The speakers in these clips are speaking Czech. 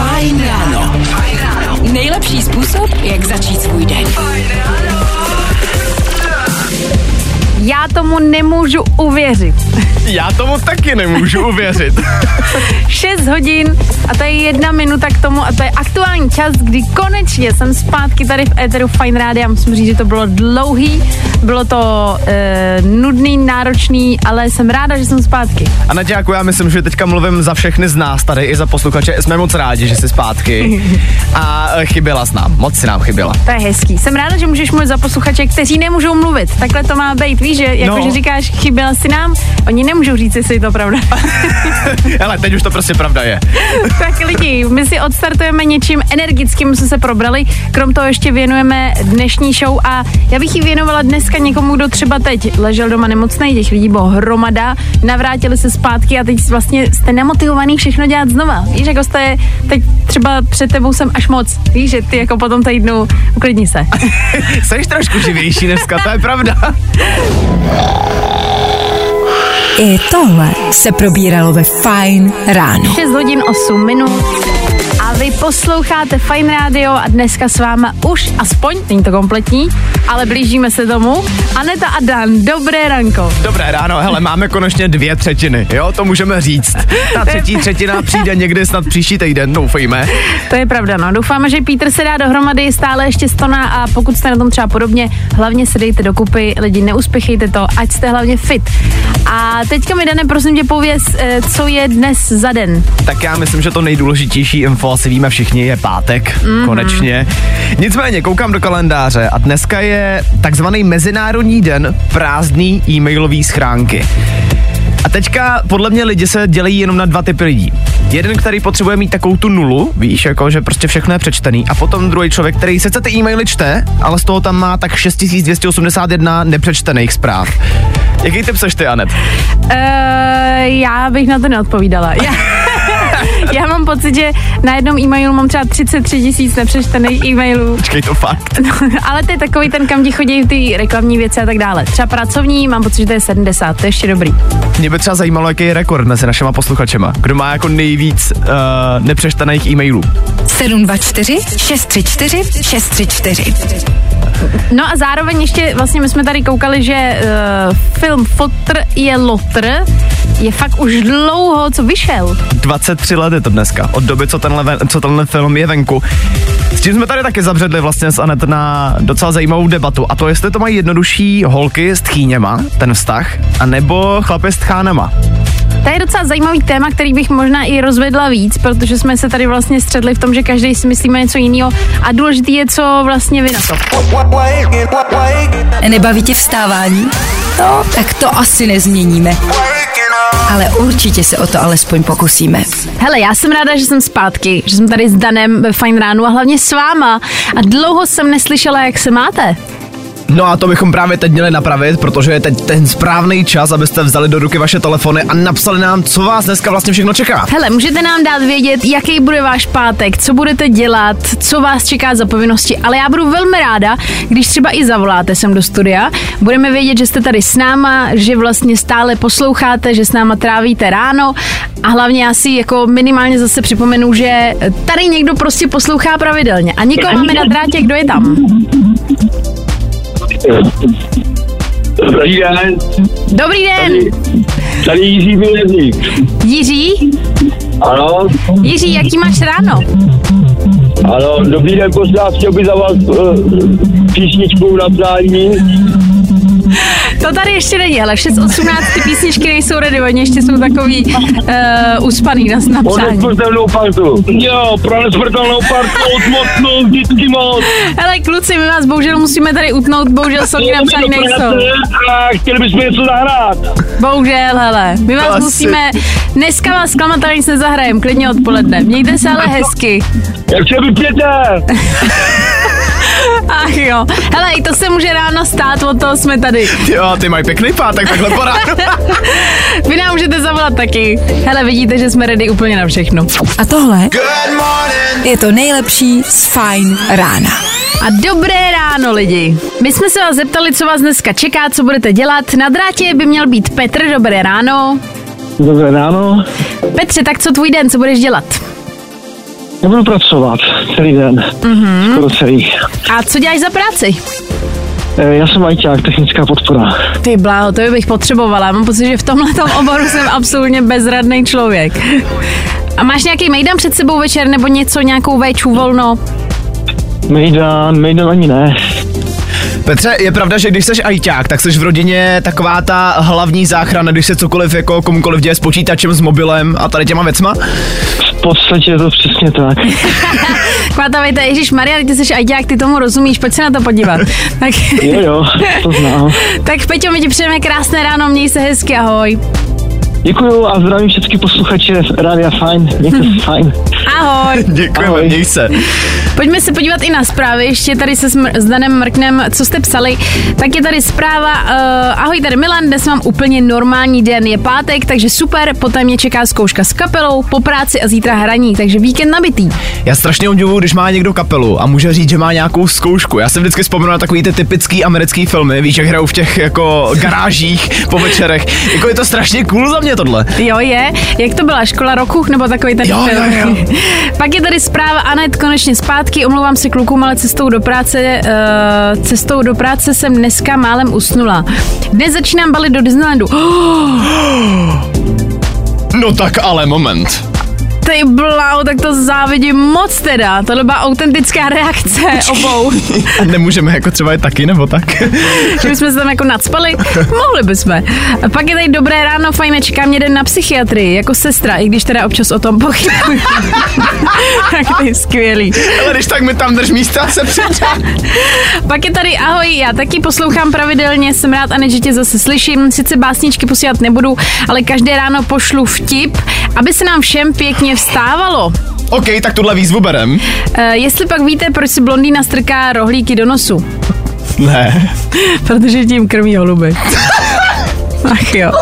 Fajn ráno. Nejlepší způsob, jak začít svůj den. Já tomu nemůžu uvěřit. Já tomu taky nemůžu uvěřit. 6 hodin a to je jedna minuta k tomu a to je aktuální čas, kdy konečně jsem zpátky tady v Eteru Fine Radio. Musím říct, že to bylo dlouhý, bylo to e, nudný, náročný, ale jsem ráda, že jsem zpátky. A Nadějáku, já myslím, že teďka mluvím za všechny z nás tady i za posluchače. Jsme moc rádi, že jsi zpátky. A eh, chyběla s nám, moc si nám chyběla. To je hezký. Jsem ráda, že můžeš mluvit za posluchače, kteří nemůžou mluvit. Takhle to má být. Víš, že jako, No. že říkáš, chyběla si nám, oni nemůžou říct, jestli je to pravda. Ale teď už to prostě pravda je. tak lidi, my si odstartujeme něčím energickým, jsme se probrali. Krom toho ještě věnujeme dnešní show a já bych ji věnovala dneska někomu, kdo třeba teď ležel doma nemocný, těch lidí bylo hromada, navrátili se zpátky a teď vlastně jste nemotivovaný všechno dělat znova. Víš, jako jste teď třeba před tebou jsem až moc. Víš, že ty jako po tom týdnu uklidni se. Jsi trošku živější dneska, to je pravda. I tohle se probíralo ve Fajn ráno. 6 hodin 8 minut vy posloucháte Fine Radio a dneska s váma už aspoň, není to kompletní, ale blížíme se tomu. Aneta a Dan, dobré ranko. Dobré ráno, hele, máme konečně dvě třetiny, jo, to můžeme říct. Ta třetí třetina přijde někdy snad příští týden, doufejme. To je pravda, no. Doufáme, že Pítr se dá dohromady stále ještě stona a pokud jste na tom třeba podobně, hlavně se dejte dokupy, lidi, neuspěchejte to, ať jste hlavně fit. A teďka mi, Dane, prosím tě, pověz, eh, co je dnes za den. Tak já myslím, že to nejdůležitější info, asi víme všichni, je pátek, mm-hmm. konečně. Nicméně, koukám do kalendáře a dneska je takzvaný Mezinárodní den prázdný e-mailový schránky. A teďka podle mě lidi se dělejí jenom na dva typy lidí. Jeden, který potřebuje mít takovou tu nulu, víš, jako že prostě všechno je přečtený, a potom druhý člověk, který sice ty e-maily čte, ale z toho tam má tak 6281 nepřečtených zpráv. Jaký typ seš ty, Anet? Uh, já bych na to neodpovídala. Já, já mám pocit, že na jednom e-mailu mám třeba 33 tisíc nepřečtených e-mailů. Počkej to fakt. No, ale to je takový ten, kam ti chodí ty reklamní věci a tak dále. Třeba pracovní, mám pocit, že to je 70, to je ještě dobrý. Mě by třeba zajímalo, jaký je rekord mezi našima posluchačema. Kdo má jako nejvíc uh, nepřečtených e-mailů. 724 634 634. No a zároveň ještě, vlastně my jsme tady koukali, že uh, film Fotr je lotr je fakt už dlouho, co vyšel. 23 let je to dneska, od doby, co tenhle, ven- co tenhle film je venku. S tím jsme tady taky zabředli vlastně s Anet na docela zajímavou debatu. A to, jestli to mají jednodušší holky s tchýněma, ten vztah, anebo chlapy s tchánema. To je docela zajímavý téma, který bych možná i rozvedla víc, protože jsme se tady vlastně středli v tom, že každý si myslíme něco jiného a důležitý je, co vlastně vy na to. Nebaví tě vstávání? No, tak to asi nezměníme. Ale určitě se o to alespoň pokusíme. Hele, já jsem ráda, že jsem zpátky, že jsem tady s Danem ve Fine ránu a hlavně s váma. A dlouho jsem neslyšela, jak se máte. No a to bychom právě teď měli napravit, protože je teď ten správný čas, abyste vzali do ruky vaše telefony a napsali nám, co vás dneska vlastně všechno čeká. Hele, můžete nám dát vědět, jaký bude váš pátek, co budete dělat, co vás čeká za povinnosti, ale já budu velmi ráda, když třeba i zavoláte sem do studia. Budeme vědět, že jste tady s náma, že vlastně stále posloucháte, že s náma trávíte ráno a hlavně já si jako minimálně zase připomenu, že tady někdo prostě poslouchá pravidelně a nikoho máme na drátě, kdo je tam. Dobrý den, Dobrý den, tady Jiří Bělezník. Jiří. Ano, Jiří, jaký máš ráno? ano, dobrý den, vás, chtěl bych za vás uh, písničku na přání. To tady ještě není, ale 6.18 ty písničky nejsou ready, oni ještě jsou takový uh, uspaný na, na Pro nesmrtelnou partu. Jo, pro nesmrtelnou partu, mocnou, vždycky moc. Hele, kluci, my vás bohužel musíme tady utnout, bohužel songy na psání nejsou. A chtěli bychom něco zahrát. Bohužel, hele, my vás Asi. musíme, dneska vás klamat ale nic nezahrajem, klidně odpoledne. Mějte se ale hezky. Jak se vypěte? Ach jo, hele, i to se může ráno stát, od toho jsme tady. Jo, ty mají pěkný pátek, takhle po ránu. Vy nám můžete zavolat taky. Hele, vidíte, že jsme ready úplně na všechno. A tohle je to nejlepší z Fajn rána. A dobré ráno, lidi. My jsme se vás zeptali, co vás dneska čeká, co budete dělat. Na drátě by měl být Petr, dobré ráno. Dobré ráno. Petře, tak co tvůj den, co budeš dělat? Já budu pracovat celý den, mm-hmm. skoro celý. A co děláš za práci? Eh, Já jsem ajťák, technická podpora. Ty bláho, to bych potřebovala. Mám pocit, že v tomhle oboru jsem absolutně bezradný člověk. A máš nějaký mejdan před sebou večer nebo něco, nějakou véču volno? Mejdan, mejdan ani ne. Petře, je pravda, že když jsi ajťák, tak jsi v rodině taková ta hlavní záchrana, když se cokoliv jako komukoliv děje s počítačem, s mobilem a tady těma věcma? V podstatě je to přesně tak. Kvátavejte, Ježíš Maria, ty jsi ajťák, ty tomu rozumíš, pojď se na to podívat. tak, Jo, jo, to znám. tak Peťo, my ti přejeme krásné ráno, měj se hezky, ahoj. Děkuju a zdravím všechny posluchače Rádia Fajn. Mějte se fajn. Ahoj. Děkujeme, Ahoj. měj se. Pojďme se podívat i na zprávy, ještě tady se smr- s Danem Mrknem, co jste psali. Tak je tady zpráva, uh, ahoj tady Milan, dnes mám úplně normální den, je pátek, takže super, poté mě čeká zkouška s kapelou, po práci a zítra hraní, takže víkend nabitý. Já strašně obdivuju, když má někdo kapelu a může říct, že má nějakou zkoušku. Já se vždycky vzpomenu na takový ty typický americký filmy, víš, jak hrajou v těch jako garážích po večerech. Jako je to strašně cool za mě tohle. Jo, je. Jak to byla? Škola roku nebo takový ten Jo, film? jo, jo. Pak je tady zpráva Anet konečně zpátky. Omlouvám se klukům, ale cestou do práce, uh, cestou do práce jsem dneska málem usnula. Dnes začínám balit do Disneylandu. No tak ale moment. Ty bláho, tak to závidím moc teda. Tohle byla autentická reakce obou. A nemůžeme jako třeba je taky, nebo tak? že bychom se tam jako nadspali? Mohli bychom. A pak je tady dobré ráno, fajn, čeká mě den na psychiatrii, jako sestra, i když teda občas o tom pochybuji. tak to je skvělý. ale když tak mi tam drž místa, se přijde. Pak je tady ahoj, já taky poslouchám pravidelně, jsem rád, Anet, že tě zase slyším. Sice básničky posílat nebudu, ale každé ráno pošlu vtip, aby se nám všem pěkně vstávalo. OK, tak tuhle výzvu berem. Uh, jestli pak víte, proč si blondýna strká rohlíky do nosu? Ne. Protože tím krmí holuby. Ach jo.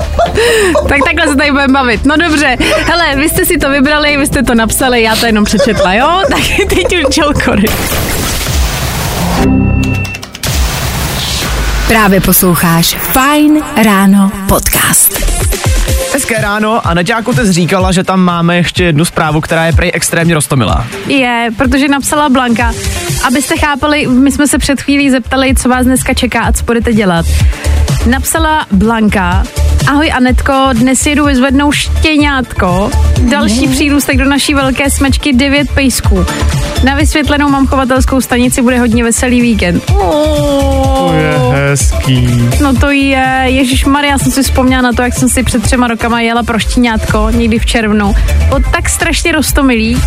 Tak takhle se tady budeme bavit. No dobře, hele, vy jste si to vybrali, vy jste to napsali, já to jenom přečetla, jo? Tak teď už čelkory. Právě posloucháš Fine Ráno podcast. Hezké ráno a Naďáku jsi říkala, že tam máme ještě jednu zprávu, která je prej extrémně roztomilá. Je, protože napsala Blanka. Abyste chápali, my jsme se před chvílí zeptali, co vás dneska čeká a co budete dělat. Napsala Blanka, ahoj Anetko, dnes jedu vyzvednout štěňátko, další přírůstek do naší velké smečky 9 pejsků. Na vysvětlenou mám chovatelskou stanici, bude hodně veselý víkend. Oh. hezký. No to je, Ježíš Maria, jsem si vzpomněla na to, jak jsem si před třema rokama jela pro štíňátko, někdy v červnu. Bylo tak strašně rostomilý.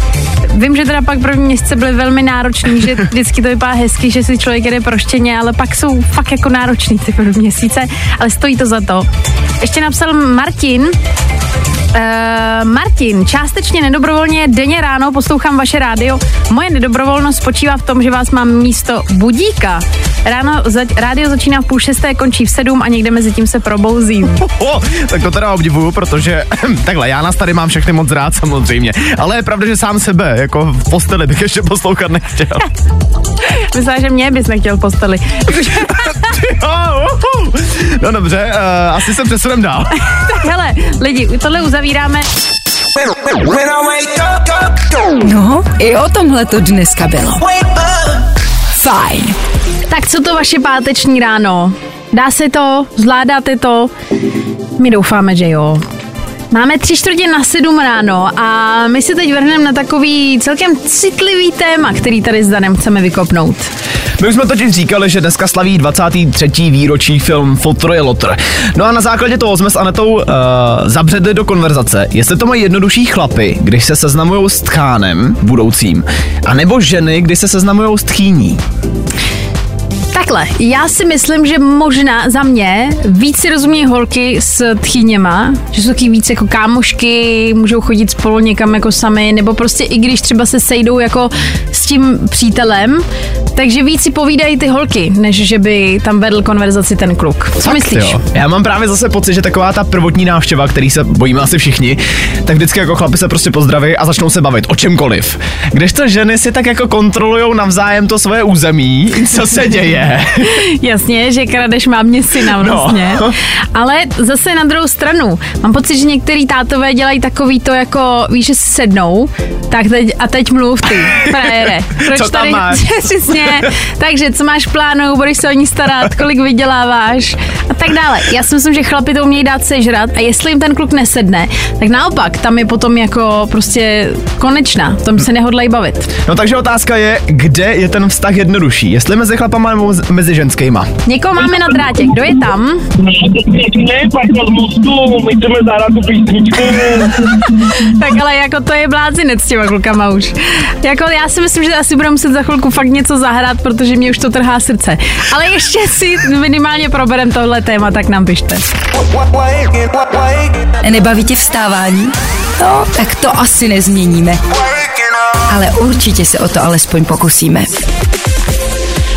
Vím, že teda pak první měsíce byly velmi náročný, že vždycky to vypadá hezky, že si člověk jede pro štěně, ale pak jsou fakt jako náročný ty první měsíce, ale stojí to za to. Ještě napsal Martin, Uh, Martin, částečně nedobrovolně denně ráno poslouchám vaše rádio. Moje nedobrovolnost spočívá v tom, že vás mám místo budíka. Ráno za, rádio začíná v půl šesté, končí v sedm a někde mezi tím se probouzím. Oh, tak to teda obdivuju, protože takhle, já nás tady mám všechny moc rád samozřejmě, ale je pravda, že sám sebe, jako v posteli bych ještě poslouchat nechtěl. Myslím, že mě bys nechtěl v posteli. No dobře, uh, asi se přesunem dál. tak hele, lidi, tohle uzavíráme. No, i o tomhle to dneska bylo. Fajn. Tak co to vaše páteční ráno? Dá se to? Zvládáte to? My doufáme, že jo. Máme tři čtvrtě na sedm ráno a my se teď vrhneme na takový celkem citlivý téma, který tady s Danem chceme vykopnout. My už jsme totiž říkali, že dneska slaví 23. výročí film Fotr je Lotr. No a na základě toho jsme s Anetou uh, zabředli do konverzace, jestli to mají jednodušší chlapy, když se seznamují s tchánem budoucím, anebo ženy, když se seznamují s tchýní. Takhle, já si myslím, že možná za mě víc si rozumí holky s tchýněma, že jsou taky víc jako kámošky, můžou chodit spolu někam jako sami, nebo prostě i když třeba se sejdou jako s tím přítelem, takže víc si povídají ty holky, než že by tam vedl konverzaci ten kluk. Co Fakt, myslíš? Jo. Já mám právě zase pocit, že taková ta prvotní návštěva, který se bojíme asi všichni, tak vždycky jako chlapi se prostě pozdraví a začnou se bavit o čemkoliv. Kdežto ženy si tak jako kontrolují navzájem to svoje území, co se děje. Jasně, že kradeš mámě syna vlastně. No. Ale zase na druhou stranu, mám pocit, že některý tátové dělají takový to jako, víš, že sednou Tak teď, a teď mluv ty, frajere. Proč Co tam tady, máš? Přesně. Takže co máš plánu, budeš se o ní starat, kolik vyděláváš a tak dále. Já si myslím, že chlapi to umějí dát sežrat a jestli jim ten kluk nesedne, tak naopak, tam je potom jako prostě konečná, tom se nehodlají bavit. No takže otázka je, kde je ten vztah jednodušší? Jestli mezi chlapama nebo mezi ženskýma? Někoho máme na drátě, kdo je tam? Tak ale jako to je blázinec s těma klukama už. Jako já si myslím, že asi budeme muset za chvilku fakt něco zahrát, protože mě už to trhá srdce. Ale ještě si minimálně proberem tohle téma, tak nám pište. Nebaví tě vstávání? No, tak to asi nezměníme. Ale určitě se o to alespoň pokusíme.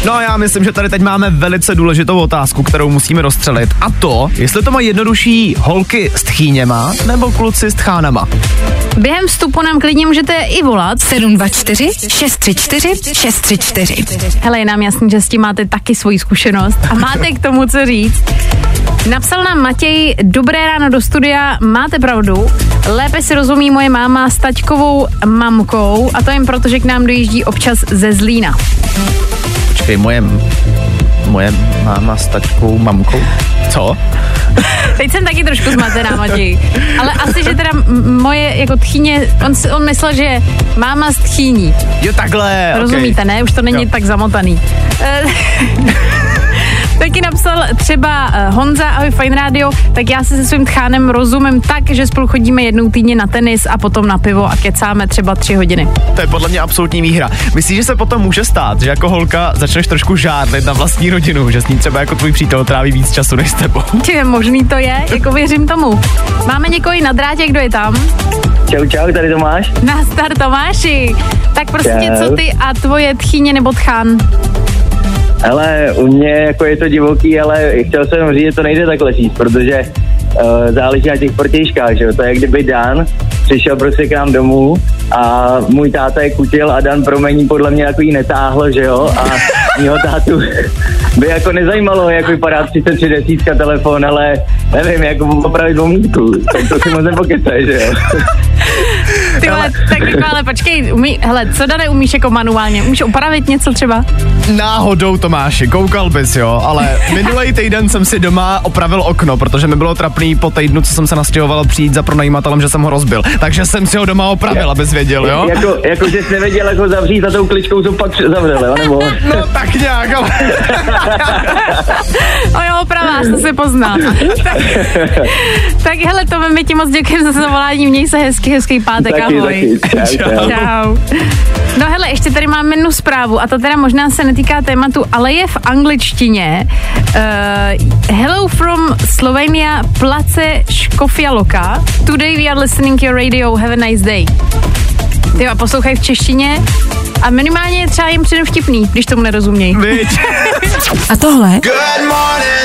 No já myslím, že tady teď máme velice důležitou otázku, kterou musíme rozstřelit. A to, jestli to mají jednodušší holky s tchýněma nebo kluci s tchánama. Během vstupu nám klidně můžete i volat. 724 634 634. Hele, je nám jasný, že s tím máte taky svoji zkušenost a máte k tomu co říct. Napsal nám Matěj, dobré ráno do studia, máte pravdu, lépe si rozumí moje máma s taťkovou mamkou a to jen proto, že k nám dojíždí občas ze Zlína. Počkej, moje, moje máma s tačkou, mamkou. Co? Teď jsem taky trošku zmatená, Matěj. Ale asi, že teda moje jako tchýně, on, on myslel, že máma z tchýní. Jo takhle, Rozumíte, okay. ne? Už to není Jo. tak zamotaný. Taky napsal třeba eh, Honza, ahoj Fine Radio, tak já se se svým tchánem rozumím tak, že spolu chodíme jednou týdně na tenis a potom na pivo a kecáme třeba tři hodiny. To je podle mě absolutní výhra. Myslíš, že se potom může stát, že jako holka začneš trošku žádlit na vlastní rodinu, že s ní třeba jako tvůj přítel tráví víc času než s tebou? Ty možný to je, jako věřím tomu. Máme někoho i na drátě, kdo je tam? Čau, čau, tady Tomáš. Nazdar Tomáši. Tak prosím tě, Čau. co ty a tvoje tchýně nebo tchán? Hele, u mě jako je to divoký, ale chtěl jsem říct, že to nejde takhle říct, protože uh, záleží na těch protějškách, že jo. To je kdyby Dan přišel prostě k nám domů a můj táta je kutil a Dan promení podle mě jako jí netáhl, že jo. A mýho tátu by jako nezajímalo, jak vypadá 33 desítka telefon, ale nevím, jak opravit omítku. Tak to si moc nepokecaj, že jo. Ty vole, tak jako, ale počkej, umí, hele, co Dane umíš jako manuálně? Umíš opravit něco třeba? Náhodou Tomáši, koukal bys, jo, ale minulý týden jsem si doma opravil okno, protože mi bylo trapný po týdnu, co jsem se nastěhoval přijít za pronajímatelem, že jsem ho rozbil. Takže jsem si ho doma opravil, abys věděl, jo? Jako, jako, že jsi nevěděl, jak ho zavřít za tou kličkou, co pak zavřel, jo, nebo... No tak nějak, ale... O jo, opravář, to se pozná. tak, tak hele, to my ti moc děkujeme za zavolání, měj se hezky, hezký pátek, taky, ahoj. taky. Čau, čau. Čau. No hele, ještě tady mám jednu zprávu a to teda možná se netýká tématu, ale je v angličtině. Uh, hello from Slovenia, Place Škofjaloka. Today we are listening to your radio, have a nice day. Ty a poslouchaj v češtině a minimálně třeba jim přijde vtipný, když tomu nerozumějí. A tohle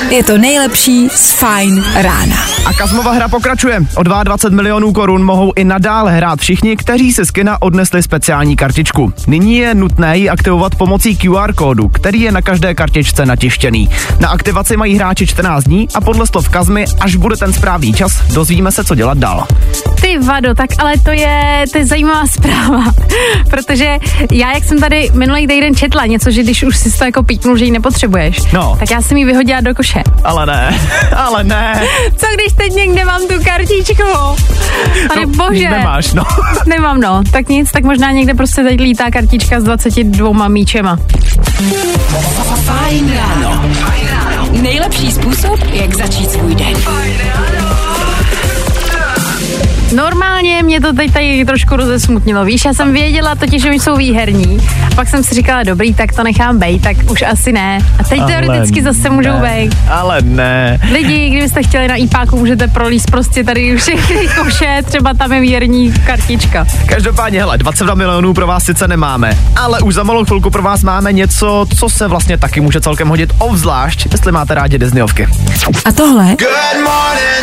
je to nejlepší z Fine rána. A Kazmova hra pokračuje. O 22 milionů korun mohou i nadále hrát všichni, kteří se z kina odnesli speciální kartičku. Nyní je nutné ji aktivovat pomocí QR kódu, který je na každé kartičce natištěný. Na aktivaci mají hráči 14 dní a podle slov Kazmy, až bude ten správný čas, dozvíme se, co dělat dál. Ty vado, tak ale to je, to je zajímavá zpráva, protože já, jak jsem tady minulý týden četla něco, že když už si to jako píknul, že ji nepotřebuješ, No. tak já jsem ji vyhodila do koše. Ale ne, ale ne. Co když teď někde mám tu kartičku? Pane No, bože. Nemáš, no. Nemám no, tak nic, tak možná někde prostě teď lítá kartička s 22 míčema. Fajn ráno. Nejlepší způsob, jak začít svůj den. Normálně mě to teď tady trošku rozesmutnilo, víš, já jsem věděla totiž, že oni jsou výherní, a pak jsem si říkala, dobrý, tak to nechám bejt, tak už asi ne. A teď teoreticky zase můžou ne, bejt. Ale ne. Lidi, kdybyste chtěli na IPáku, můžete prolíst prostě tady všechny koše, třeba tam je věrní kartička. Každopádně, hele, 22 milionů pro vás sice nemáme, ale už za malou chvilku pro vás máme něco, co se vlastně taky může celkem hodit, obzvlášť, jestli máte rádi Disneyovky. A tohle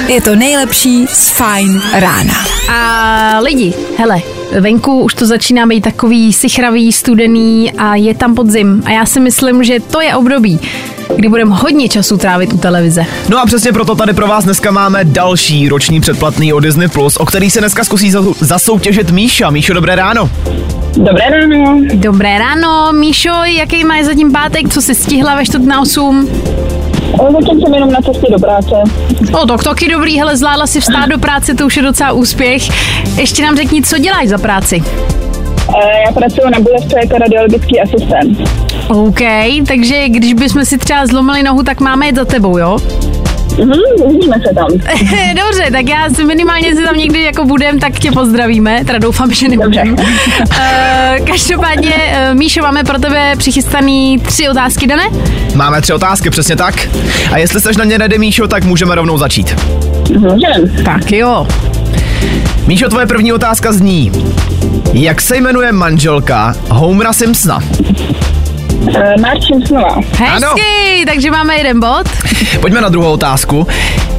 je to nejlepší z Fine rána. A lidi, hele, venku už to začíná být takový sichravý, studený a je tam podzim. A já si myslím, že to je období, kdy budeme hodně času trávit u televize. No a přesně proto tady pro vás dneska máme další roční předplatný o Disney+, Plus, o který se dneska zkusí za- zasoutěžit Míša. Míšo, dobré ráno. Dobré ráno. Dobré ráno, Míšo, jaký máš zatím pátek, co jsi stihla ve čtvrt na 8? Zatím jsem jenom na cestě do práce. O, tak taky dobrý, hele, zvládla si vstát do práce, to už je docela úspěch. Ještě nám řekni, co děláš za práci? Eh, Já pracuji na Bulevce jako radiologický asistent. OK, takže když bychom si třeba zlomili nohu, tak máme jet za tebou, jo? Mhm, uvidíme se tam. Dobře, tak já si minimálně si tam někdy jako budem, tak tě pozdravíme. Teda doufám, že nebudem. Dobře. Uh, každopádně, uh, Míšo, máme pro tebe přichystaný tři otázky, dané? Máme tři otázky, přesně tak. A jestli jsi na ně ready, Míšo, tak můžeme rovnou začít. Můžem. Tak jo. Míšo, tvoje první otázka zní. Jak se jmenuje manželka Homera Simpsona? Uh, Mark Simpsonová. Hezky, takže máme jeden bod. Pojďme na druhou otázku.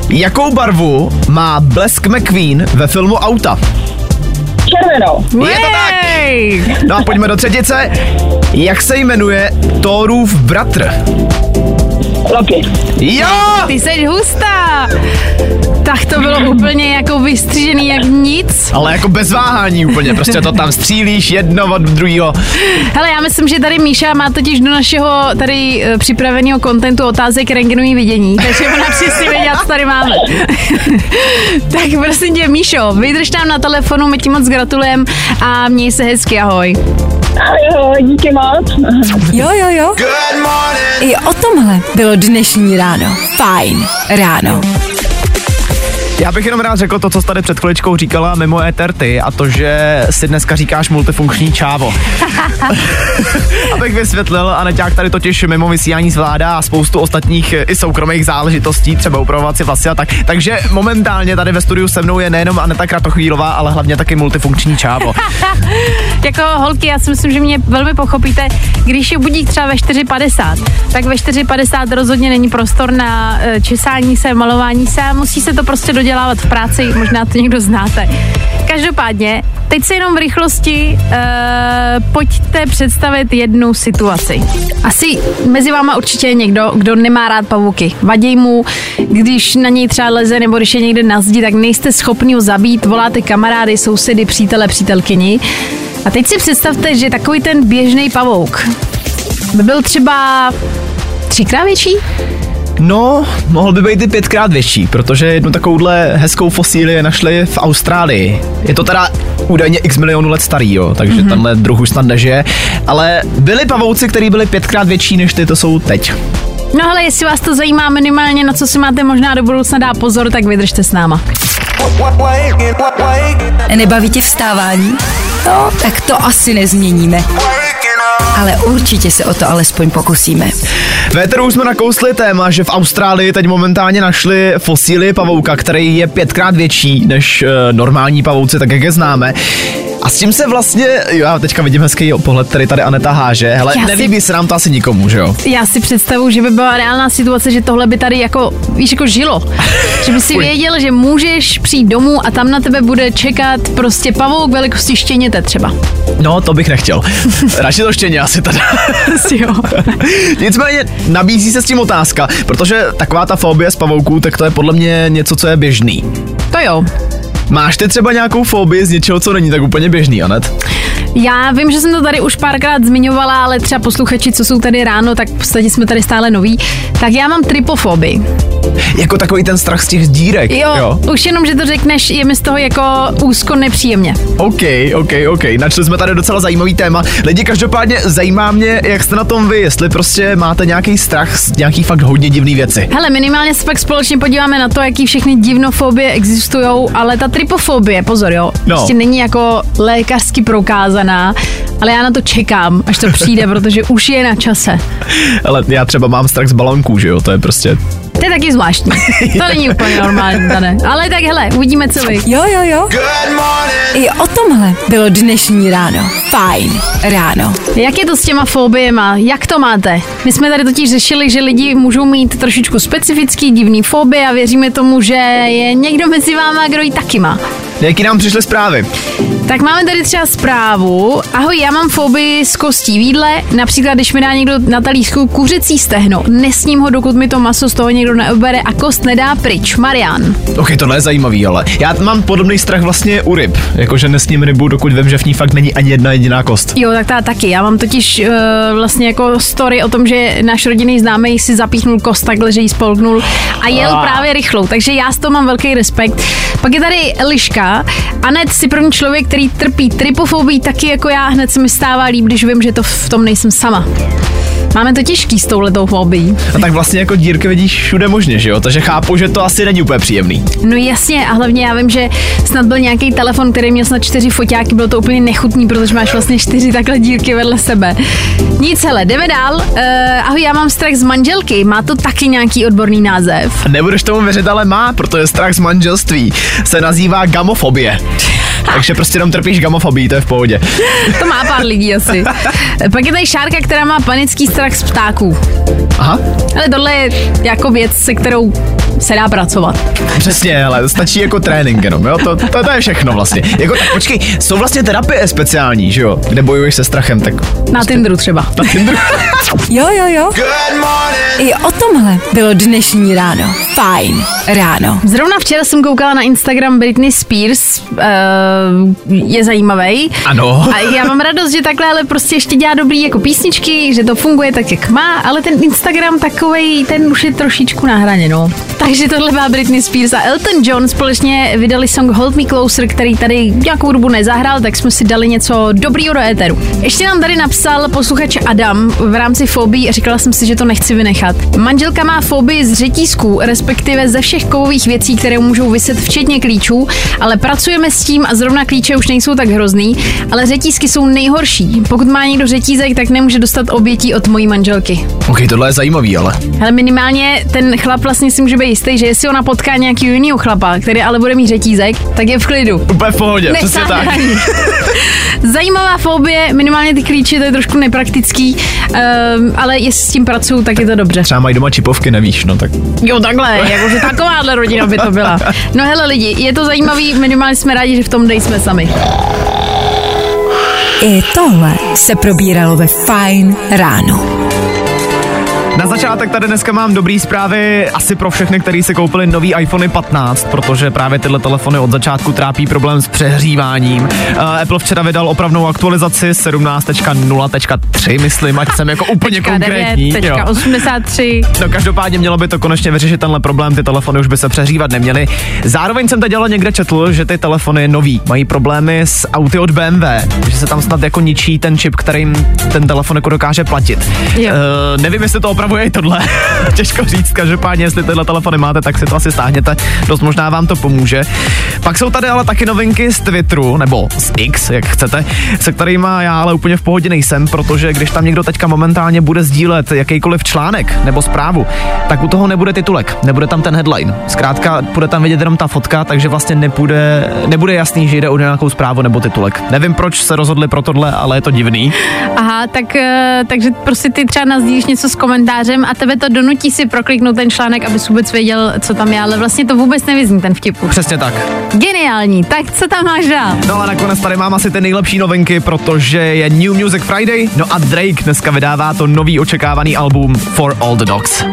Jakou barvu má Blesk McQueen ve filmu Auta? Červenou. Je to tak. No a pojďme do třetice. Jak se jmenuje Thorův bratr? Loki. Jo! Ty jsi hustá. Tak to bylo úplně jako vystřižený jak nic. Ale jako bez váhání úplně, prostě to tam střílíš jedno od druhého. Hele, já myslím, že tady Míša má totiž do našeho tady uh, připraveného kontentu otázek rengenový vidění, takže ona přesně věděla, co tady máme. tak prosím tě, Míšo, vydrž tam na telefonu, my ti moc gratulujeme a měj se hezky, ahoj. Jo, díky moc. Jo, jo, jo. I o tomhle bylo dnešní ráno. Fajn ráno. Já bych jenom rád řekl to, co tady před chviličkou říkala mimo éter ty a to, že si dneska říkáš multifunkční čávo. Abych vysvětlil, Aneťák tady totiž mimo vysílání zvládá spoustu ostatních eh, i soukromých záležitostí, třeba upravovat si vlasy a tak. Takže momentálně tady ve studiu se mnou je nejenom Aneta Kratochvílová, ale hlavně taky multifunkční čávo. jako holky, já si myslím, že mě velmi pochopíte, když je budík třeba ve 4.50, tak ve 4.50 rozhodně není prostor na eh, česání se, malování se a musí se to prostě dodělávat v práci, možná to někdo znáte. Každopádně, teď se jenom v rychlosti uh, pojďte představit jednu situaci. Asi mezi váma určitě je někdo, kdo nemá rád pavouky. Vadí mu, když na něj třeba leze nebo když je někde na zdi, tak nejste schopni ho zabít, voláte kamarády, sousedy, přítele, přítelkyni. A teď si představte, že takový ten běžný pavouk by byl třeba třikrát větší? No, mohl by být i pětkrát větší, protože jednu takovouhle hezkou fosíli našli v Austrálii. Je to teda údajně x milionů let starý, jo, takže mm-hmm. tenhle druh už snad nežije. Ale byli pavouci, který byli pětkrát větší než ty, to jsou teď. No ale jestli vás to zajímá minimálně, na co si máte možná do budoucna dá pozor, tak vydržte s náma. Nebaví tě vstávání? No, tak to asi nezměníme. Ale určitě se o to alespoň pokusíme. Véteru už jsme nakousli téma, že v Austrálii teď momentálně našli fosílie pavouka, který je pětkrát větší než uh, normální pavouci, tak jak je známe. A s tím se vlastně, jo, já teďka vidím hezký pohled, který tady Aneta háže, hele, Já si- nelíbí se nám to asi nikomu, že jo? Já si představuji, že by byla reálná situace, že tohle by tady jako, víš, jako žilo. Že by si věděl, že můžeš přijít domů a tam na tebe bude čekat prostě pavouk velikosti štěněte třeba. No, to bych nechtěl. Radši to štěně asi teda. Asi jo. Nicméně nabízí se s tím otázka, protože taková ta fobie z pavouků, tak to je podle mě něco, co je běžný. To jo. Máš ty třeba nějakou fobii z něčeho, co není tak úplně běžný, Anet? Já vím, že jsem to tady už párkrát zmiňovala, ale třeba posluchači, co jsou tady ráno, tak v podstatě jsme tady stále noví. Tak já mám tripofobii. Jako takový ten strach z těch dírek. Jo, jo. už jenom, že to řekneš, je mi z toho jako úzko nepříjemně. OK, OK, OK. Načli jsme tady docela zajímavý téma. Lidi, každopádně zajímá mě, jak jste na tom vy, jestli prostě máte nějaký strach z nějaký fakt hodně divný věci. Hele, minimálně se pak společně podíváme na to, jaký všechny divnofobie existují, ale ta tripofobie, pozor jo, No. prostě není jako lékařsky prokázaná, ale já na to čekám, až to přijde, protože už je na čase. Ale já třeba mám strach z balonků, že jo, to je prostě To je taky zvláštní. To není úplně normální, Dane. Ale tak hele, uvidíme, co vy. Jo, jo, jo. I o tomhle bylo dnešní ráno. Fajn ráno. Jak je to s těma fobiema? Jak to máte? My jsme tady totiž řešili, že lidi můžou mít trošičku specifický divný fobie a věříme tomu, že je někdo mezi váma, kdo ji taky má. Jaký nám přišly zprávy? Tak máme tady třeba zprávu. Ahoj, já mám fobii z kostí výdle. Například, když mi dá někdo na talířku kuřecí stehno, nesním ho, dokud mi to maso z toho někdo neobere a kost nedá pryč. Marian. Ok, tohle je zajímavý, ale já mám podobný strach vlastně u ryb. Jakože nesním rybu, dokud vím, že v ní fakt není ani jedna jediná kost. Jo, tak ta taky. Já mám totiž uh, vlastně jako story o tom, že náš rodinný známý si zapíchnul kost takhle, že ji spolknul a jel Ah. právě rychlou. Takže já z toho mám velký respekt. Pak je tady Eliška. Anet si první člověk, který trpí tripofobii, taky jako já. Hned se mi stává líp, když vím, že to v tom nejsem sama. Máme to těžký s touhletou fobií. A tak vlastně jako dírky vidíš všude možně, že jo? Takže chápu, že to asi není úplně příjemný. No jasně, a hlavně já vím, že snad byl nějaký telefon, který měl snad čtyři foťáky, bylo to úplně nechutný, protože máš vlastně čtyři takhle dírky vedle sebe. Nic, hele, jdeme dál. Uh, ahoj, já mám strach z manželky, má to taky nějaký odborný název. A nebudeš tomu věřit, ale má, protože strach z manželství se nazývá gamofobie. Takže prostě jenom trpíš gamofobii, to je v pohodě. To má pár lidí asi. Pak je tady Šárka, která má panický strach z ptáků. Aha, Ale tohle je jako věc, se kterou se dá pracovat. přesně, ale stačí jako trénink jenom, jo? To, to, to je všechno vlastně. Jako tak počkej, jsou vlastně terapie speciální, že jo? Kde bojuješ se strachem, tak Na Tinderu třeba. na Tinderu. Jo, jo, jo. I o tomhle bylo dnešní ráno. Fajn ráno. Zrovna včera jsem koukala na Instagram Britney Spears, uh, je zajímavý. Ano. A já mám radost, že takhle ale prostě ještě dělá dobrý jako písničky, že to funguje tak, jak má, ale ten Instagram takovej, ten už je trošičku na hraně, no. Takže tohle má Britney Spears a Elton John společně vydali song Hold Me Closer, který tady nějakou dobu nezahrál, tak jsme si dali něco dobrýho do éteru. Ještě nám tady napsal posluchač Adam v rámci fobii a říkala jsem si, že to nechci vynechat. Manželka má fobii z řetízků, respektive ze všech kovových věcí, které můžou vyset, včetně klíčů, ale pracujeme s tím a zrovna klíče už nejsou tak hrozný, ale řetízky jsou nejhorší. Pokud má někdo řetízek, tak nemůže dostat obětí od mojí manželky. Ok, tohle je zajímavý, ale. Ale minimálně ten chlap vlastně si může být jistý, že jestli ona potká nějaký jiného chlapa, který ale bude mít řetízek, tak je v klidu. Úplně v pohodě, přesně Nesáhne tak. Zajímavá fobie, minimálně ty klíče, to je trošku nepraktický, um, ale jestli s tím pracuju, tak je to dobře. Třeba mají doma čipovky, nevíš, no tak. Jo, takhle, jakože takováhle rodina by to byla. No hele lidi, je to zajímavý, minimálně jsme rádi, že v tom nejsme sami. I tohle se probíralo ve Fajn ráno. Na začátek tady dneska mám dobrý zprávy asi pro všechny, kteří si koupili nový iPhone 15, protože právě tyhle telefony od začátku trápí problém s přehříváním. Uh, Apple včera vydal opravnou aktualizaci 17.0.3, myslím, ať jsem jako úplně konkrétní. jo. 9.83. No každopádně mělo by to konečně vyřešit tenhle problém, ty telefony už by se přehřívat neměly. Zároveň jsem teď ale někde četl, že ty telefony nový mají problémy s auty od BMW, že se tam snad jako ničí ten čip, kterým ten telefon jako dokáže platit. Jo. Uh, nevím, jestli to opravuje i tohle. Těžko říct, každopádně, jestli tyhle telefony máte, tak si to asi stáhněte. Dost možná vám to pomůže. Pak jsou tady ale taky novinky z Twitteru, nebo z X, jak chcete, se kterými já ale úplně v pohodě nejsem, protože když tam někdo teďka momentálně bude sdílet jakýkoliv článek nebo zprávu, tak u toho nebude titulek, nebude tam ten headline. Zkrátka bude tam vidět jenom ta fotka, takže vlastně nebude, nebude jasný, že jde o nějakou zprávu nebo titulek. Nevím, proč se rozhodli pro tohle, ale je to divný. Aha, tak, eh, takže prostě ty třeba nazdílíš něco s komentářem a tebe to donutí si prokliknout ten článek, abys vůbec věděl, co tam je, ale vlastně to vůbec nevyzní ten vtip. už. Přesně tak. Geniální, tak co tam máš dál? No a nakonec tady mám asi ty nejlepší novinky, protože je New Music Friday, no a Drake dneska vydává to nový očekávaný album For All the Dogs.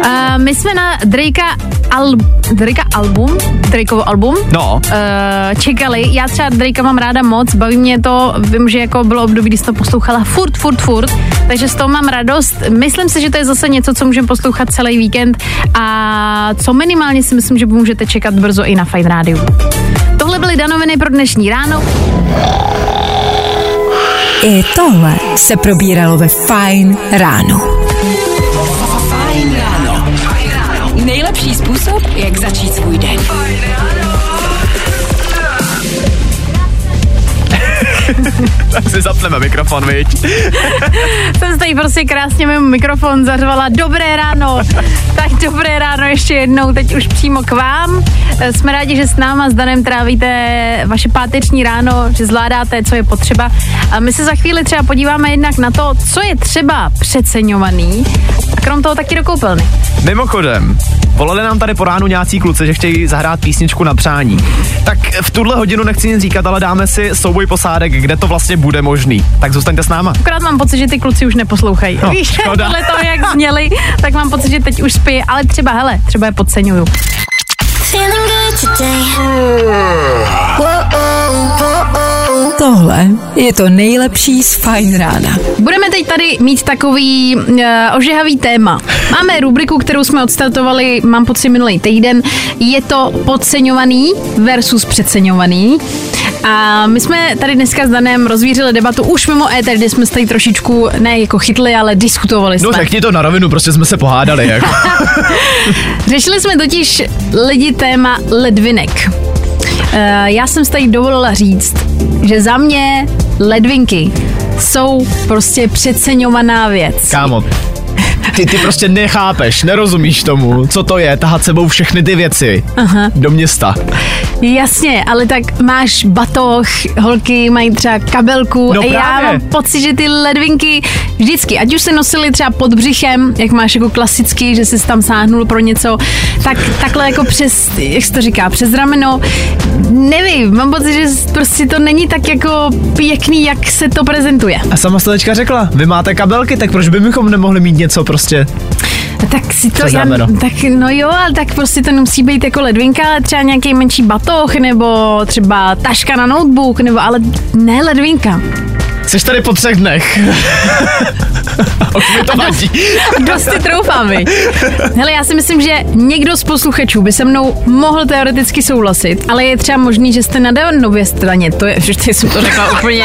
Uh, my jsme na Drakea, al, Drakea album, Drakeovo album, No, Uh, čekali. Já třeba Drakea mám ráda moc, baví mě to, vím, že jako bylo období, kdy jsi to poslouchala furt, furt, furt, takže z toho mám radost. Myslím si, že to je zase něco, co můžeme poslouchat celý víkend a co minimálně si myslím, že můžete čekat brzo i na Fine Radio. Tohle byly danoviny pro dnešní ráno. I tohle se probíralo ve Fajn ráno. Způsob, jak začít svůj den. tak si zapneme mikrofon, viď? Jsem tady prostě krásně mimo mikrofon zařvala dobré ráno. Tak dobré ráno ještě jednou, teď už přímo k vám. Jsme rádi, že s náma s Danem trávíte vaše páteční ráno, že zvládáte, co je potřeba. A my se za chvíli třeba podíváme jednak na to, co je třeba přeceňovaný a krom toho taky do koupelny. Mimochodem, volali nám tady po ránu nějací kluci, že chtějí zahrát písničku na přání. Tak v tuhle hodinu nechci nic říkat, ale dáme si souboj posádek, kde to vlastně bude možný. Tak zůstaňte s náma. Akorát mám pocit, že ty kluci už neposlouchají. No, Víš, škoda. podle toho, jak zněli, tak mám pocit, že teď už spí, ale třeba, hele, třeba je podceňuju. Feeling good today. Tohle je to nejlepší z Fajn rána. Budeme teď tady mít takový uh, ožehavý téma. Máme rubriku, kterou jsme odstartovali, mám pocit, minulý týden. Je to podceňovaný versus přeceňovaný. A my jsme tady dneska s Danem rozvířili debatu už mimo éter, kde jsme se tady trošičku ne jako chytli, ale diskutovali jsme. No řekni to na rovinu, prostě jsme se pohádali. Jako. Řešili jsme totiž lidi téma ledvinek. Eh, Já jsem si tady dovolila říct, že za mě ledvinky jsou prostě přeceňovaná věc. Kámo, ty, ty prostě nechápeš, nerozumíš tomu, co to je, tahat sebou všechny ty věci Aha. do města. Jasně, ale tak máš batoh, holky mají třeba kabelku No a já právě. mám pocit, že ty ledvinky vždycky, ať už se nosily třeba pod břichem, jak máš jako klasický, že jsi tam sáhnul pro něco, tak takhle jako přes, jak se to říká, přes rameno, nevím, mám pocit, že prostě to není tak jako pěkný, jak se to prezentuje. A sama jste teďka řekla, vy máte kabelky, tak proč bychom nemohli mít něco prostě? Tak si to, rameno. tak no jo, ale tak prostě to nemusí být jako ledvinka, ale třeba nějaký menší batoh, nebo třeba taška na notebook, nebo ale ne ledvinka. Jsi tady po třech dnech. Už mi to vadí. Dost si troufám, vy. Hele, já si myslím, že někdo z posluchačů by se mnou mohl teoreticky souhlasit, ale je třeba možný, že jste na Danově straně. To je, že jsem to řekla úplně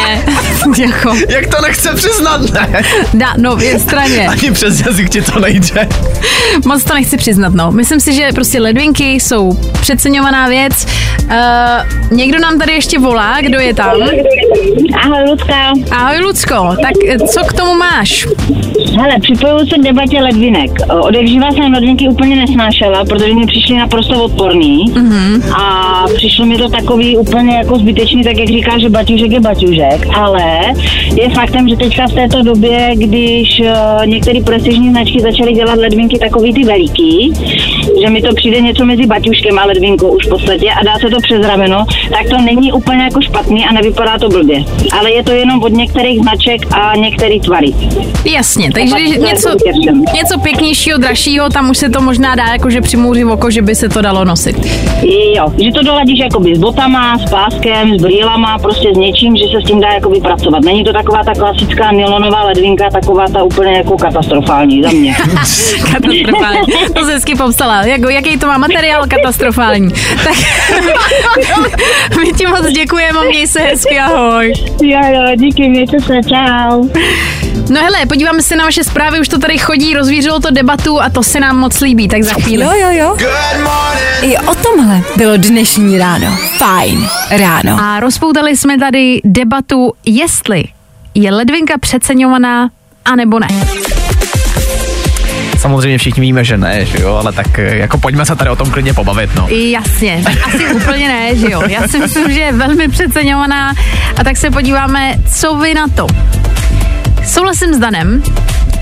jako Jak to nechce přiznat, ne? Danově straně. Ani přes jazyk ti to nejde. Moc to nechci přiznat, no. Myslím si, že prostě ledvinky jsou přeceňovaná věc. Uh, někdo nám tady ještě volá, kdo je tam? Ahoj, Lucka. Ahoj, Lucko. Tak co k tomu máš? Hele, připojuju se k debatě ledvinek. Odevžívá jsem ledvinky úplně nesnášela, protože mi přišly naprosto odporný. Mm-hmm. A přišlo mi to takový úplně jako zbytečný, tak jak říká, že baťužek je baťužek. Ale je faktem, že teďka v této době, když uh, některé prestižní značky začaly dělat ledvinky takový ty veliký, že mi to přijde něco mezi baťuškem a ledvinkou už v podstatě a dá se to přes rameno, tak to není úplně jako špatný a nevypadá to blbě. Ale je to jenom od některých značek a některých tvary. Jasně, takže když něco, něco pěknějšího, dražšího, tam už se to možná dá jakože přimouřit oko, že by se to dalo nosit. Jo, že to doladíš jakoby s botama, s páskem, s brýlama, prostě s něčím, že se s tím dá jakoby pracovat. Není to taková ta klasická nylonová ledvinka, taková ta úplně jako katastrofální za mě. Katastrofální. To se hezky popsala. Jako, jaký to má materiál katastrofální. Tak my ti moc děkujeme, měj se hezky, ahoj. jo, jo, díky, mějte se, čau. No hele, podíváme se na vaše zprávy, už to tady chodí, rozvířilo to debatu a to se nám moc líbí, tak za chvíli. Jo, jo, jo. I o tomhle bylo dnešní ráno. Fajn ráno. A rozpoutali jsme tady debatu, jestli je ledvinka přeceňovaná, anebo ne. Samozřejmě všichni víme, že ne, že jo, ale tak eh, jako pojďme se tady o tom klidně pobavit, no. Jasně, tak asi úplně ne, že jo. Já si myslím, že je velmi přeceňovaná a tak se podíváme, co vy na to. Souhlasím s Danem,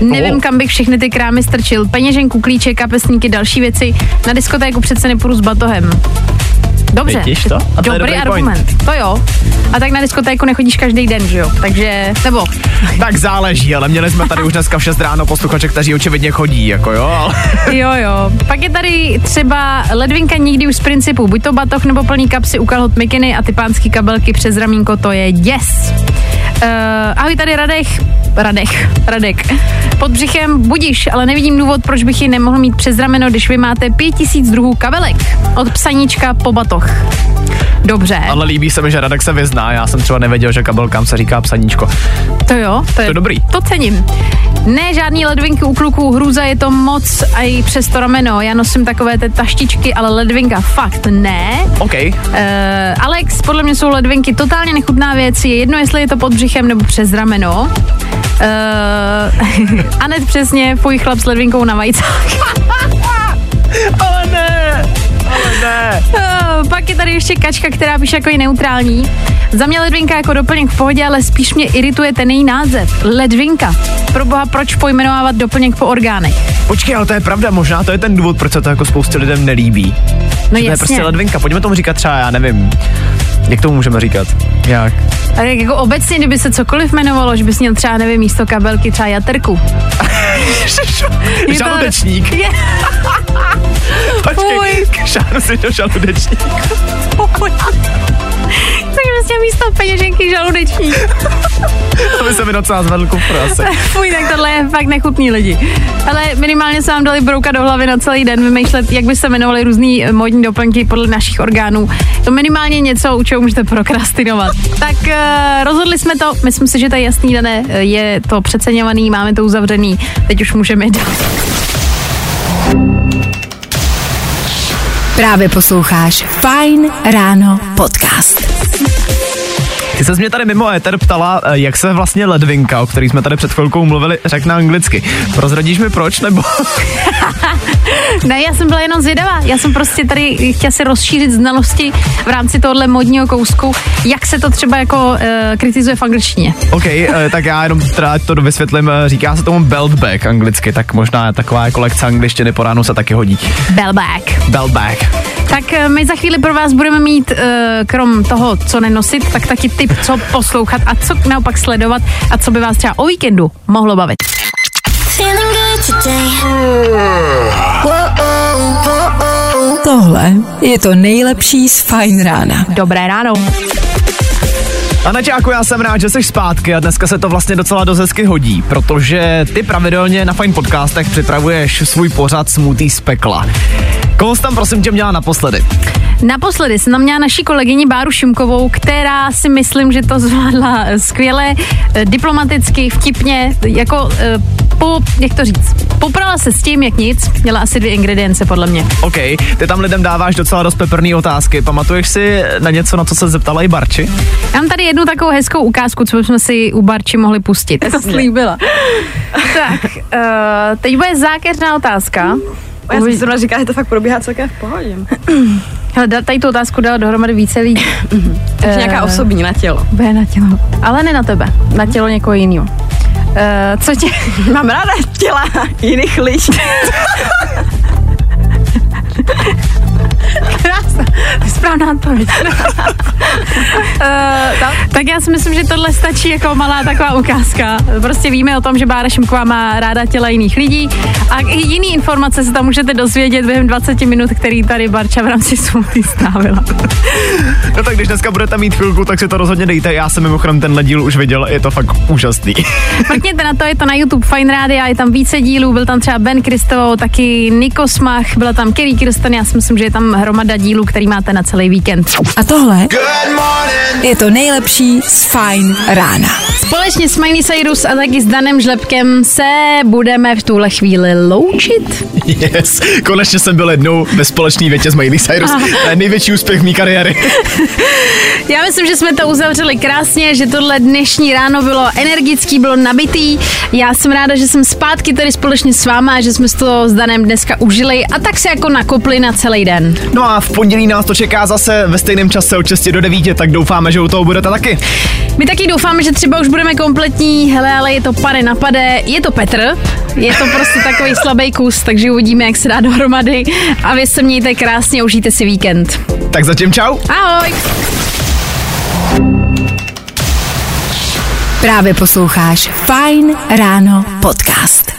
Nevím, Oh. kam bych všechny ty krámy strčil. Peněženku, klíče, kapesníky, další věci. Na diskotéku přece nepůjdu s batohem. Dobře. Vidíš to? A to je dobrý, dobrý argument. To jo. A tak na diskotéku nechodíš každý den, že jo? Takže, nebo, Tak záleží, ale měli jsme tady už dneska v 6 ráno posluchače, kteří očividně chodí, jako jo, ale... jo, jo. Pak je tady třeba ledvinka nikdy už z principu. Buď to batoh nebo plný kapsy u kalhot mikiny a ty pánský kabelky přes ramínko, to je děs. Uh, ahoj, tady Radech. Radech, Radek. Pod břichem budíš, ale nevidím důvod, proč bych ji nemohl mít přes rameno, když vy máte pět tisíc druhů kabelek. Od psaníčka po batoh. Dobře, Ale líbí se mi, že Radek se vyzná, já jsem třeba nevěděl, že kabelkám se říká psaníčko. to jo, to je, To je dobrý. To cením. Ne, žádný ledvinky u kluků, hrůza je to moc a i přes to rameno. Já nosím takové ty taštičky, ale ledvinka fakt ne. OK. Uh, Alex, podle mě jsou ledvinky totálně nechutná věc. Je jedno, jestli je to pod břichem nebo přes rameno. Uh, Anet přesně, fuj chlap s ledvinkou na vajcách. Ale ne, ale ne. Pak je tady ještě kačka, která píše jako je neutrální. Za mě ledvinka jako doplněk v pohodě, ale spíš mě irituje ten její název. Ledvinka. Pro boha, proč pojmenovávat doplněk po orgánech? Počkej, ale to je pravda, možná to je ten důvod, proč se to jako spoustě lidem nelíbí. No Že to je jasně. prostě ledvinka, pojďme tomu říkat třeba, já nevím, jak tomu můžeme říkat? Jak? A tak jako obecně, kdyby se cokoliv jmenovalo, že bys měl třeba, nevím, místo kabelky třeba jaterku. Žaludečník. Počkej, Fuj. šáhnu si do žaludečník. tak vlastně místo peněženky žaludečník. Aby se mi docela zvedl kufr asi. Fuj, tak tohle je fakt nechutný lidi. Ale minimálně se vám dali brouka do hlavy na celý den, vymýšlet, jak by se jmenovali různý eh, módní doplňky podle našich orgánů. To minimálně něco, u čeho můžete prokrastinovat. tak uh, rozhodli jsme to, myslím si, že to je jasný, dané, eh, je to přeceňovaný, máme to uzavřený, teď už můžeme jít Právě posloucháš Fine Ráno podcast. Ty se mě tady mimo éter ptala, eh, jak se vlastně ledvinka, o který jsme tady před chvilkou mluvili, řekne anglicky. Prozradíš mi proč, nebo? Ne, já jsem byla jenom zvědavá. Já jsem prostě tady chtěla si rozšířit znalosti v rámci tohohle modního kousku, jak se to třeba jako uh, kritizuje v angličtině. OK, eh, tak já jenom teda to vysvětlím, eh, říká se tomu belt bag anglicky, tak možná taková jako lekce angličtiny po ránu se taky hodí. Bellback. Belt bag. Tak my za chvíli pro vás budeme mít, krom toho, co nenosit, tak taky tip, co poslouchat a co naopak sledovat a co by vás třeba o víkendu mohlo bavit. Tohle je to nejlepší z Fine Rána. Dobré ráno. A Naťáku, já jsem rád, že jsi zpátky a dneska se to vlastně docela dost hezky hodí, protože ty pravidelně na Fine Podcastech připravuješ svůj pořad Smutý z pekla. Koho jsi tam prosím tě měla naposledy? Naposledy jsem tam měla naší kolegyni Báru Šimkovou, která si myslím, že to zvládla skvěle, eh, diplomaticky, vtipně, jako eh, po, jak to říct, poprala se s tím, jak nic, měla asi dvě ingredience podle mě. OK, ty tam lidem dáváš docela dost peprný otázky. Pamatuješ si na něco, na co se zeptala i Barči? Já mám tady jednu takovou hezkou ukázku, co bychom si u Barči mohli pustit. To slíbila. tak, uh, teď bude zákeřná otázka. Já jsem si zrovna říkala, že to fakt probíhá celkem v pohodě. Hele, tady tu otázku dala dohromady více lidí. Takže nějaká Eh, osobní na tělo. Bude na tělo. Ale ne na tebe, na tělo někoho jiného. Uh, co tě... Mám ráda těla jiných lidí. Krásná, to je správná odpověď. uh, tak já si myslím, že tohle stačí jako malá taková ukázka. Prostě víme o tom, že Bára Šimková má ráda těla jiných lidí a i jiný informace se tam můžete dozvědět během 20 minut, který tady Barča v rámci smuty strávila. No tak když dneska budete mít chvilku, tak si to rozhodně dejte. Já jsem mimochodem tenhle díl už viděl, je to fakt úžasný. Mrkněte na to, je to na YouTube Fine Radio, je tam více dílů, byl tam třeba Ben Kristovo, taky Niko Smach, byla tam Kerry Kirsten, já si myslím, že je tam hromada dílů, který máte na celý víkend. A tohle je to nejlepší z Fine Rána. Společně s Miley Cyrus a taky s Danem Žlepkem se budeme v tuhle chvíli loučit. Yes, konečně jsem byl jednou ve společné větě s Miley Cyrus. Je největší úspěch mý kariéry. Já myslím, že jsme to uzavřeli krásně, že tohle dnešní ráno bylo energický, bylo nabitý. Já jsem ráda, že jsem zpátky tady společně s váma, že jsme to s Danem dneska užili a tak se jako nakopli na celý den. No a v pondělí nás to čeká zase ve stejném čase od 6 do 9, tak doufáme, že u toho budete taky. My taky doufáme, že třeba už budeme kompletní, hele, ale je to pade na pade, je to Petr, je to prostě takový slabý kus, takže uvidíme, jak se dá dohromady a vy se mějte krásně, užijte si víkend. Tak zatím čau. Ahoj! Právě posloucháš Fine Ráno podcast.